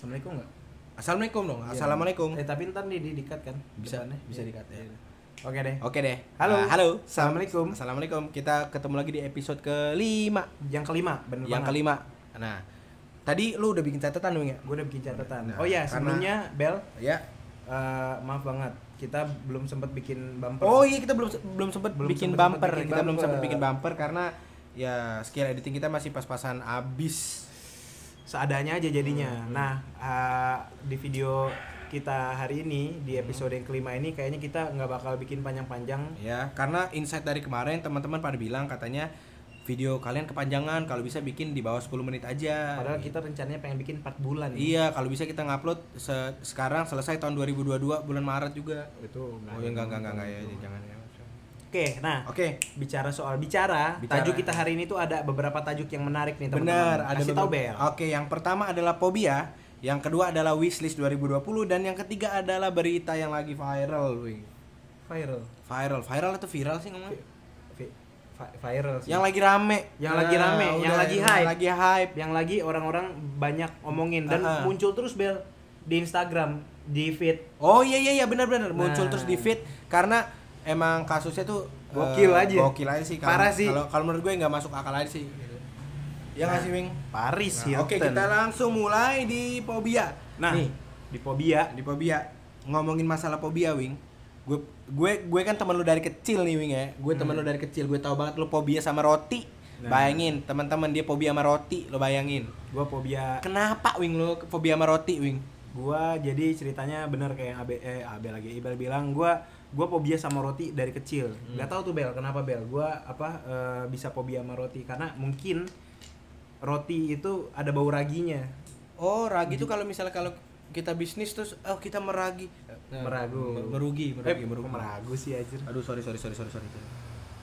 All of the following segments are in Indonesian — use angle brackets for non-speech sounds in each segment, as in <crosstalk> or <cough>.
Assalamualaikum nggak? Assalamualaikum dong. Iya. Assalamualaikum. Eh tapi ntar nih di dikat kan? Bisa, depannya. bisa Iya. dikat, ya. Iya. Oke deh. Oke deh. Halo. Ah, halo. Assalamualaikum. Assalamualaikum. Kita ketemu lagi di episode kelima. Yang kelima, bener Yang kelima. Nah, tadi lu udah bikin catatan dong ya? Gue udah bikin catatan. Nah, oh iya, karena- sebelumnya Bel, Ya. eh, maaf banget, kita belum sempat bikin bumper. Oh iya kita belum belum sempat bikin sempet- bumper. bikin kita belum sempat bikin bumper karena ya skill editing kita masih pas-pasan abis. Seadanya aja jadinya. Hmm. Nah, eh, di video kita hari ini di Hmm. episode yang kelima ini kayaknya kita nggak bakal bikin panjang-panjang. Ya, karena insight dari kemarin teman-teman pada bilang katanya video kalian kepanjangan kalau bisa bikin di bawah 10 menit aja. Padahal kita rencananya pengen bikin 4 bulan. Iya, kalau bisa kita ngupload se- sekarang selesai tahun 2022 bulan Maret juga. Itu Oh, ya enggak enggak enggak enggak ya, jangan ya. Oke, nah Oke, bicara soal bicara, Bicara. tajuk kita hari ini tuh ada beberapa tajuk yang menarik nih teman-teman. benar ada tahu Bel. Oke, yang pertama adalah fobia, yang kedua adalah wishlist 2020 dan yang ketiga adalah berita yang lagi viral, wing. Viral. Viral, viral atau viral sih vi- viral sih. Yang lagi rame. Yang lagi rame, yang udah, lagi hype. Lagi hype. yang lagi orang-orang banyak omongin dan Aha. muncul terus Bel di Instagram, di feed. Oh iya iya iya benar-benar muncul Nah. terus di feed karena emang kasusnya tuh Gokil eh, aja. Gokil aja sih. Kalau- Parah sih. Kalau kalau menurut gue nggak masuk akal aja sih. Ya nggak Nah, sih, Wing? Paris Nah, Oke, Hilton. kita langsung mulai di fobia. Nah, nih, di fobia di fobia ngomongin masalah fobia, Wing. Gue gue gue kan teman lu dari kecil nih, Wing ya. Gue teman Hmm. lu dari kecil, gue tahu banget lu fobia sama roti. Nah. Bayangin, teman-teman dia fobia sama roti, lo bayangin. gua fobia Kenapa, Wing lu fobia sama roti, Wing? gua jadi ceritanya bener kayak Abe eh Abe lagi Ibel bilang gua gua fobia sama roti dari kecil. Hmm. nggak tahu tuh Bel kenapa Bel? Gua apa eh, bisa fobia sama roti. Karena mungkin roti itu ada bau raginya. Oh, ragi tuh kalau misalnya kalau kita bisnis terus oh kita meragi. Nah, Meragu. mer- merugi merugi eh, merugi. meragu sih aja aduh sorry sorry sorry sorry sorry.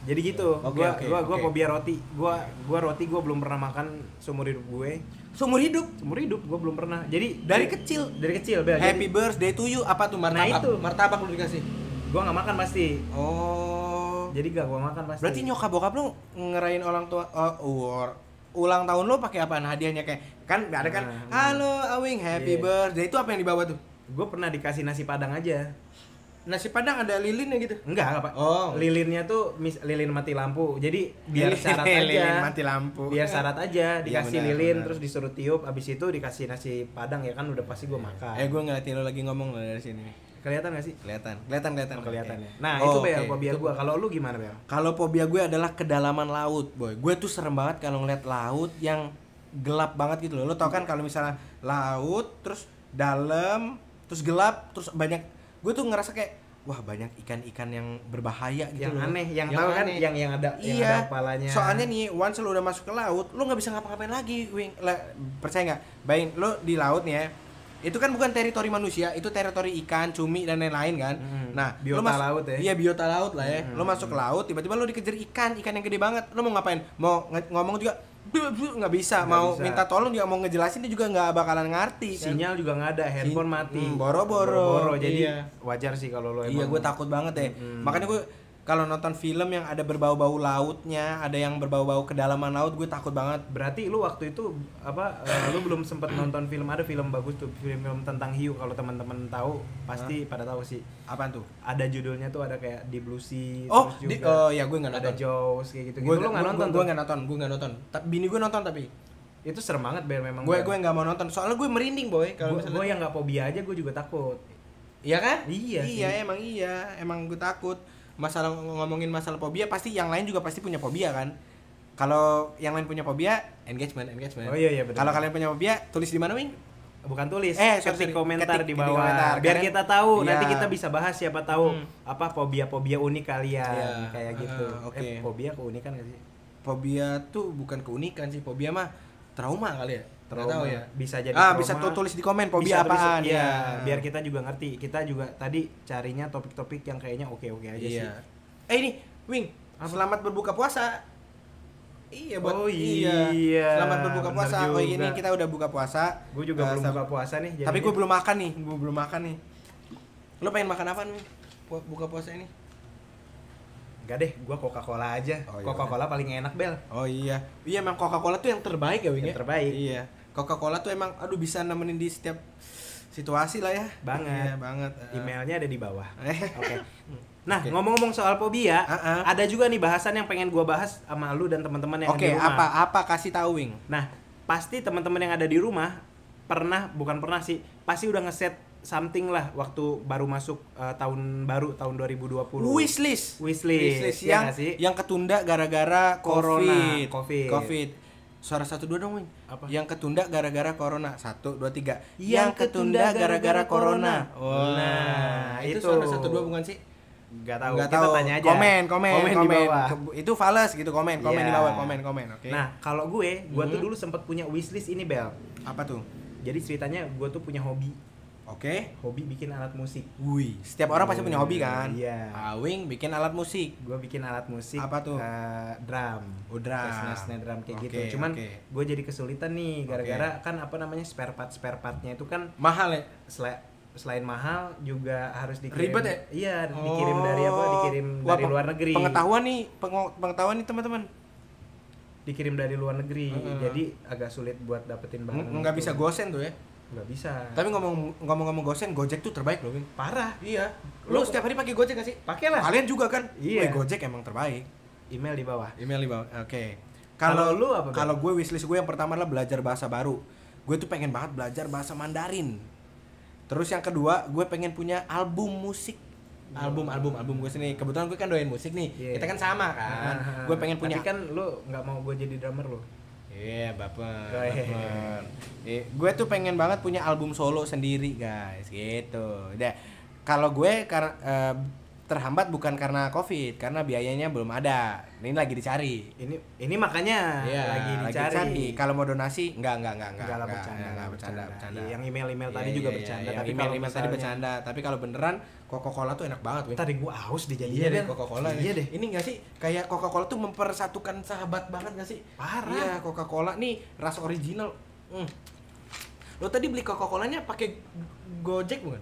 Jadi gitu Oke, gua oke, gua gua oke. fobia roti. Gua gua roti gua belum pernah makan seumur hidup gue. Seumur hidup? Seumur hidup gua belum pernah. Jadi dari kecil? Dari kecil Bel. Happy jadi birthday to you. Apa tuh martabak? Nah, itu. martabak lu dikasih gua nggak makan pasti. Oh. Jadi gak gua makan pasti. Berarti nyokap bokap lu ngerayain ulang tua uor- ulang tahun lu pakai apaan? Hadiahnya kayak kan ada kan Nah, halo Awing happy Iya. birthday. Itu apa yang dibawa tuh? Gue pernah dikasih nasi padang aja. Nasi padang ada lilinnya gitu? Enggak enggak pak. Oh. lilinnya tuh mis, lilin mati lampu. Jadi biar Lilin- syarat <laughs> aja. lilin mati lampu. Biar syarat aja dikasih benar, lilin benar. terus disuruh tiup abis itu dikasih nasi padang ya kan udah pasti gue makan. Eh gue ngeliatin lu lagi ngomong lo dari sini kelihatan gak sih kelihatan kelihatan kelihatan Oh, kelihatan ya nah Oh, itu bel oke. fobia gue kalau lu gimana bel Kalau fobia gue adalah kedalaman laut, boy. Gue tuh serem banget kalau ngeliat laut yang gelap banget gitu loh. Lo tau kan kalau misalnya laut, terus dalam, terus gelap, terus banyak. Gue tuh ngerasa kayak wah banyak ikan-ikan yang berbahaya gitu yang loh. aneh yang, tahu kan aneh. yang yang ada yang iya. ada kepalanya Soalnya nih, once lo udah masuk ke laut, lo nggak bisa ngapa-ngapain lagi, Wing. Percaya nggak? Bayangin lo di laut nih ya. Itu kan bukan teritori manusia, itu teritori ikan, cumi dan lain-lain kan. Hmm, Nah, biota lo mas- laut ya. Iya, biota laut lah ya. Hmm. Lo masuk ke laut, tiba-tiba lo dikejar ikan, ikan yang gede banget. Lo mau ngapain? Mau nge- ngomong juga nggak bisa. Nggak mau bisa. minta tolong juga mau ngejelasin dia juga nggak bakalan ngerti. kan. sinyal juga nggak ada handphone mati Hmm, boro-boro. jadi Iya. wajar sih kalau lo Iya, emang gue takut banget ya. Hmm. Makanya gue kalau nonton film yang ada berbau-bau lautnya, ada yang berbau-bau kedalaman laut, gue takut banget. Berarti lu waktu itu apa eh, lu belum sempat nonton film ada film bagus tuh film-film tentang hiu kalau teman-teman tahu pasti pada tahu sih. Apaan tuh? Ada judulnya tuh ada kayak Deep Blue Sea Oh, terus di, juga oh ya gue nggak ada nonton. Jaws kayak gitu. Gue gitu. Nggak nonton Gue nggak nonton, gue nggak nonton. Tapi bini gue nonton tapi. Itu serem banget Bel memang. Gue gue nggak mau nonton. Soalnya gue merinding boy kalau gua yang nggak fobia aja gue juga takut. Iya kan? Iya Iya sih. emang iya, emang gue takut. Masalah ngomongin masalah fobia pasti yang lain juga pasti punya fobia kan. Kalau yang lain punya fobia, engagement, engagement. Oh iya iya benar. Kalau kalian punya fobia, tulis di mana, Wing? bukan tulis, Eh, ketik sorry, sorry. komentar Ketik di bawah. komentar. Biar Kalian- kita tahu, nanti Iya. kita bisa bahas siapa tahu Hmm. apa fobia-fobia unik kalian Iya. kayak gitu. Ah, oke. Eh, fobia keunikan gak sih? Fobia tuh bukan keunikan sih, fobia mah trauma kali ya. Trauma. tahu ya. Bisa jadi ah, trauma. bisa tuh tulis di komen tulis- apaan iya, ya. biar kita juga ngerti. Kita juga tadi carinya topik-topik yang kayaknya oke-oke aja sih. Iya. Eh ini, Wing, Apa? selamat berbuka puasa. Iya buat Oh, iya. Selamat berbuka Bener puasa. Oh ini juga. kita udah buka puasa. Gue juga Eh, belum buka puasa nih. Tapi gue belum makan nih, gue belum makan nih. Lo pengen makan apa nih? Buka puasa ini? Enggak deh, gua Coca-Cola aja. Oh, iya. Coca-Cola paling enak, Bel. Oh iya. Iya emang Coca-Cola tuh yang terbaik ya, Wing ya? Yang terbaik. Iya. Coca-Cola tuh emang aduh bisa nemenin di setiap situasi lah ya. Banget. Iya, banget. Eh, Emailnya ada di bawah. <laughs> Oke. Nah, Oke. ngomong-ngomong soal fobia, ah. ada juga nih bahasan yang pengen gua bahas sama lu dan teman-teman yang ada Oke, di rumah. apa apa kasih tahu Wing? Nah, pasti teman-teman yang ada di rumah pernah bukan pernah sih, pasti udah ngeset something lah waktu baru masuk eh, tahun baru tahun 2020. Wishlist. Wishlist, ya yang nggak sih? yang ketunda gara-gara Corona, COVID. COVID. COVID. Suara satu dua dong, Wing. Apa? Yang ketunda gara-gara corona. Satu, dua, tiga. Yang ketunda gara-gara corona. Wah, Nah, itu, itu. suara satu dua bukan sih? Gak tahu, Nggak kita tahu. tanya aja. Komen, komen, komen. di bawah. Itu fals gitu, komen, komen di Iya. bawah, komen, komen, oke. Nah, kalau gue, gue tuh Mhm. dulu sempat punya wishlist ini, Bel. apa tuh? Jadi ceritanya gue tuh punya hobi, Oke. hobi bikin alat musik. Wih, setiap orang pasti punya hobi kan? Iya. Awing bikin alat musik. Gue bikin alat musik. Apa tuh? eh, drum. Oh, drum. Snare, snare drum kayak Oke, gitu. Cuman oke. gue jadi kesulitan nih gara-gara kan apa namanya spare part spare partnya itu kan Mahal ya? sela- selain mahal juga harus dikirim. Ribet ya? Iya, dikirim dari apa? Dikirim Wah, dari luar negeri. Pengetahuan nih, peng- pengetahuan nih teman-teman. Dikirim dari luar negeri. Jadi agak sulit buat dapetin barang. Nggak bisa gosen tuh ya. Nggak bisa. Tapi ngomong ngomong-ngomong gosen, Gojek tuh terbaik loh, parah. Iya. Lu- Lu setiap hari pakai Gojek gak sih? Pakai lah. Kalian juga kan? Iya. Wih, Gojek emang terbaik. Email di bawah. Email di bawah. Oke. Kalau Kalau lu apa? Kalau gue wishlist gue yang pertama adalah belajar bahasa baru. Gue tuh pengen banget belajar bahasa Mandarin. Terus yang kedua, gue pengen punya album musik. Album, album, album gue sini. Kebetulan gue kan doain musik nih. Iya. Kita kan sama kan. Ah, gue pengen punya. Tapi kan lu nggak mau gue jadi drummer lu. Iya, baper. Oh, iya. baper. Eh, gue tuh pengen banget punya album solo sendiri, guys. Gitu. Udah. Kalau gue karena eh, terhambat bukan karena Covid, karena biayanya belum ada. Ini lagi dicari. Ini ini makanya Iya, lagi dicari. Kalau mau donasi, enggak, enggak, enggak, enggak. Enggak enggak, bercanda, enggak, bercanda, bercanda. Yang email-email Iya, tadi iya, juga iya, bercanda. iya. Tapi email, email tadi bercanda. Tapi kalau beneran Coca-Cola tuh enak banget. Tadi gua haus Iya jadinya deh Bel. Coca-Cola Iya nih. deh. Ini enggak sih kayak Coca-Cola tuh mempersatukan sahabat banget gak sih? Parah. Iya, Coca-Cola nih rasa original. Hmm. Lo tadi beli Coca-Colanya pakai Gojek bukan?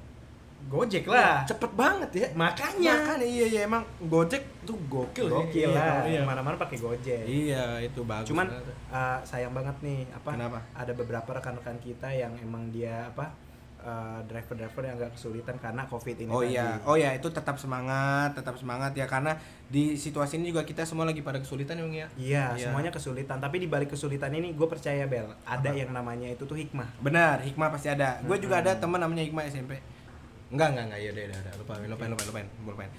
Gojek lah. Cepet banget ya. Makanya. Makanya iya iya emang Gojek tuh gokil sih. Gokil Iya, lah. Iya. Mana-mana pakai Gojek. Iya, itu bagus. Cuman banget. eh, sayang banget nih apa? Kenapa? Ada beberapa rekan-rekan kita yang emang dia apa? eh, driver-driver yang agak kesulitan karena Covid ini Oh tadi. iya, oh iya itu tetap semangat, tetap semangat ya karena di situasi ini juga kita semua lagi pada kesulitan Bang, ya. Iya, Iya. semuanya kesulitan. Tapi di balik kesulitan ini, gue percaya Bel, ada Apa? yang namanya itu tuh hikmah. Benar, hikmah pasti ada. Gue juga Mm-mm. ada teman namanya hikmah SMP. Enggak, enggak, enggak, ya udah, udah, udah, lupain, lupain, lupain, lupain, lupain.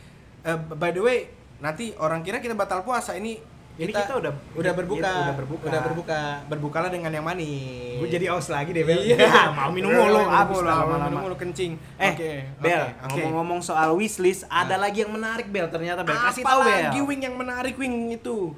Eh, by the way, nanti orang kira kita batal puasa ini Ini kita udah udah berbuka, iya, udah berbuka. udah berbuka, berbukalah dengan yang manis. Gue jadi aus lagi deh Bel. Iya, <laughs> mau minum mulu, abis minum lama-lama. mulu kencing. Eh, Oke, Bel, oke. ngomong-ngomong soal wishlist, ada lagi yang menarik Bel ternyata Bel. Kasih Apa tahu Bel. lagi wing yang menarik wing itu?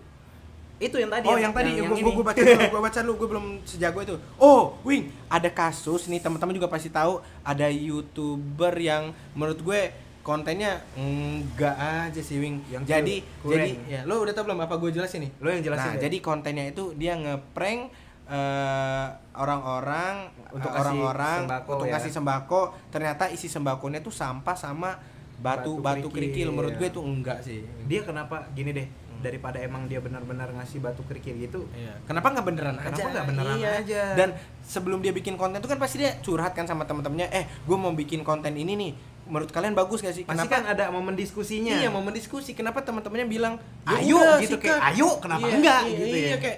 Itu yang tadi. Oh yang, tadi yang gue ini. gue baca dulu, <laughs> gue baca dulu, gue belum sejago itu. Oh, Wing, ada kasus nih teman-teman juga pasti tahu ada youtuber yang menurut gue kontennya enggak aja sih Wing. Yang jadi kurang. jadi ya lo udah tau belum apa gue jelasin nih? Lo yang jelasin. nah, jadi kontennya itu dia ngeprank eh, orang-orang Untuk eh, orang-orang sembako untuk ya. ngasih sembako, ternyata isi sembakonya tuh sampah sama batu Batu batu kerikil. kerikil. Menurut gue tuh enggak sih. dia kenapa gini deh? Daripada emang dia benar-benar ngasih batu kerikil gitu, Iya. Kenapa nggak beneran Kenapa aja? nggak beneran Iya. aja? Dan sebelum dia bikin konten itu kan pasti dia curhat kan sama teman-temannya. Eh, gue mau bikin konten ini nih. Menurut kalian bagus gak sih? pasti kan ada momen diskusinya. Iya, mau mendiskusi. Kenapa teman-temannya bilang, "Ya Ayo, gitu, sikat." kayak, "Ayo, kenapa Iya, enggak?" Iya, gitu ya. Iya, kayak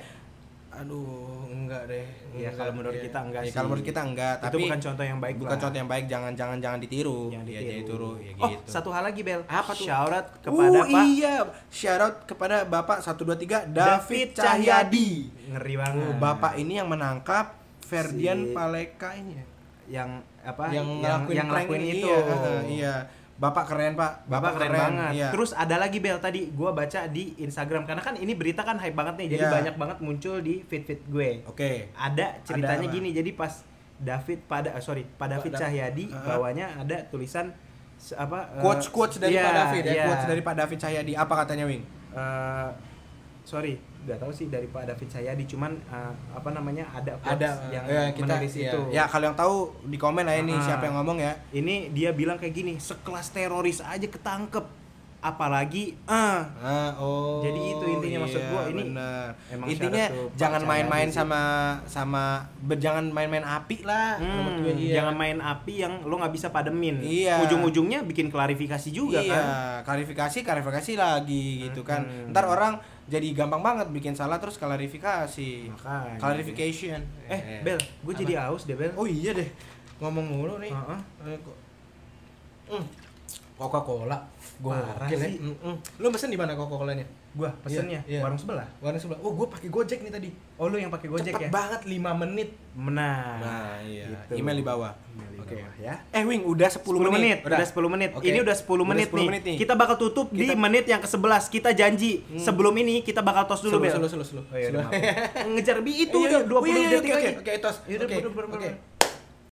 aduh, enggak deh. Iya, kalau menurut iya. kita enggak Iya, sih. Kalau menurut kita enggak, itu tapi bukan contoh yang baik bukan lah. contoh yang baik. Jangan jangan jangan ditiru. Jangan Iya, ditiru. jangan ditiru. Ya Oh, gitu. satu hal lagi Bel. Apa tuh? Shout out kepada uh, Pak iya, shout out kepada Bapak 123 David David Cahyadi. Ngeri banget. Oh, Bapak ini yang menangkap Ferdian Si- Paleka ini ya? yang apa? yang ngelakuin, yang prank ngelakuin itu. Iya, heeh, iya. Bapak keren, Pak. Bapak keren, banget. Iya. Terus ada lagi Bel tadi gua baca di Instagram karena kan ini berita kan hype banget nih. Jadi Iya. banyak banget muncul di feed-feed gue. Oke. Ada ceritanya apa? gini. Jadi pas David pada ah, sorry, Pak David Cahyadi Heeh. bawahnya ada tulisan apa Quotes quotes dari iya, Pak David ya, iya. quotes dari Pak David Cahyadi. Apa katanya, Wing? Eh, sorry, nggak tahu sih dari Pak David Cahyadi cuman eh, apa namanya ada Ada yang ya, kita menulis iya. itu. Ya, kalau yang tahu di komen lah ini Ah. siapa yang ngomong ya. Ini dia bilang kayak gini, sekelas teroris aja ketangkep. Apalagi ah Ah, oh. Jadi itu intinya maksud iya, gua, ini bener. emang intinya jangan main-main sama sama ber- jangan main-main api lah Hmm, gue, iya. jangan main api yang lo nggak bisa pademin. Iya. Ujung-ujungnya bikin klarifikasi juga iya, kan. klarifikasi, klarifikasi lagi gitu kan. Hmm. Ntar orang jadi gampang banget bikin salah terus klarifikasi. Makanya. Clarification. Eh, Bel, gue jadi aus deh, Bel. Oh iya deh. Ngomong mulu nih. Eh, kok- Hmm. Coca-Cola. Parah Gokil ya. sih. Mm, mm. Lu pesen di mana Coca-Colanya? Gua pesennya Iya, iya. warung sebelah. Warna sebelah. Oh, gua pakai Gojek nih tadi. Oh, lu yang pakai Gojek Cepet ya? banget 5 menit. Nah, Nah, iya. gitu. Email di bawah. Email di Oke. bawah, ya. Eh, Wing, udah 10, 10 menit, udah, 10 menit. Oke. Ini udah 10 menit, 10 nih. menit nih. Kita bakal tutup di Kita- menit yang ke-11. Kita janji Hmm. sebelum ini kita bakal tos dulu, Slow, Bel. slow, slow, slow. Oh, iya, udah. <laughs> Ngejar bi itu Iya, udah iya. 20 Oh, iya, iya, detik oke, lagi. Oke, tos. Oke,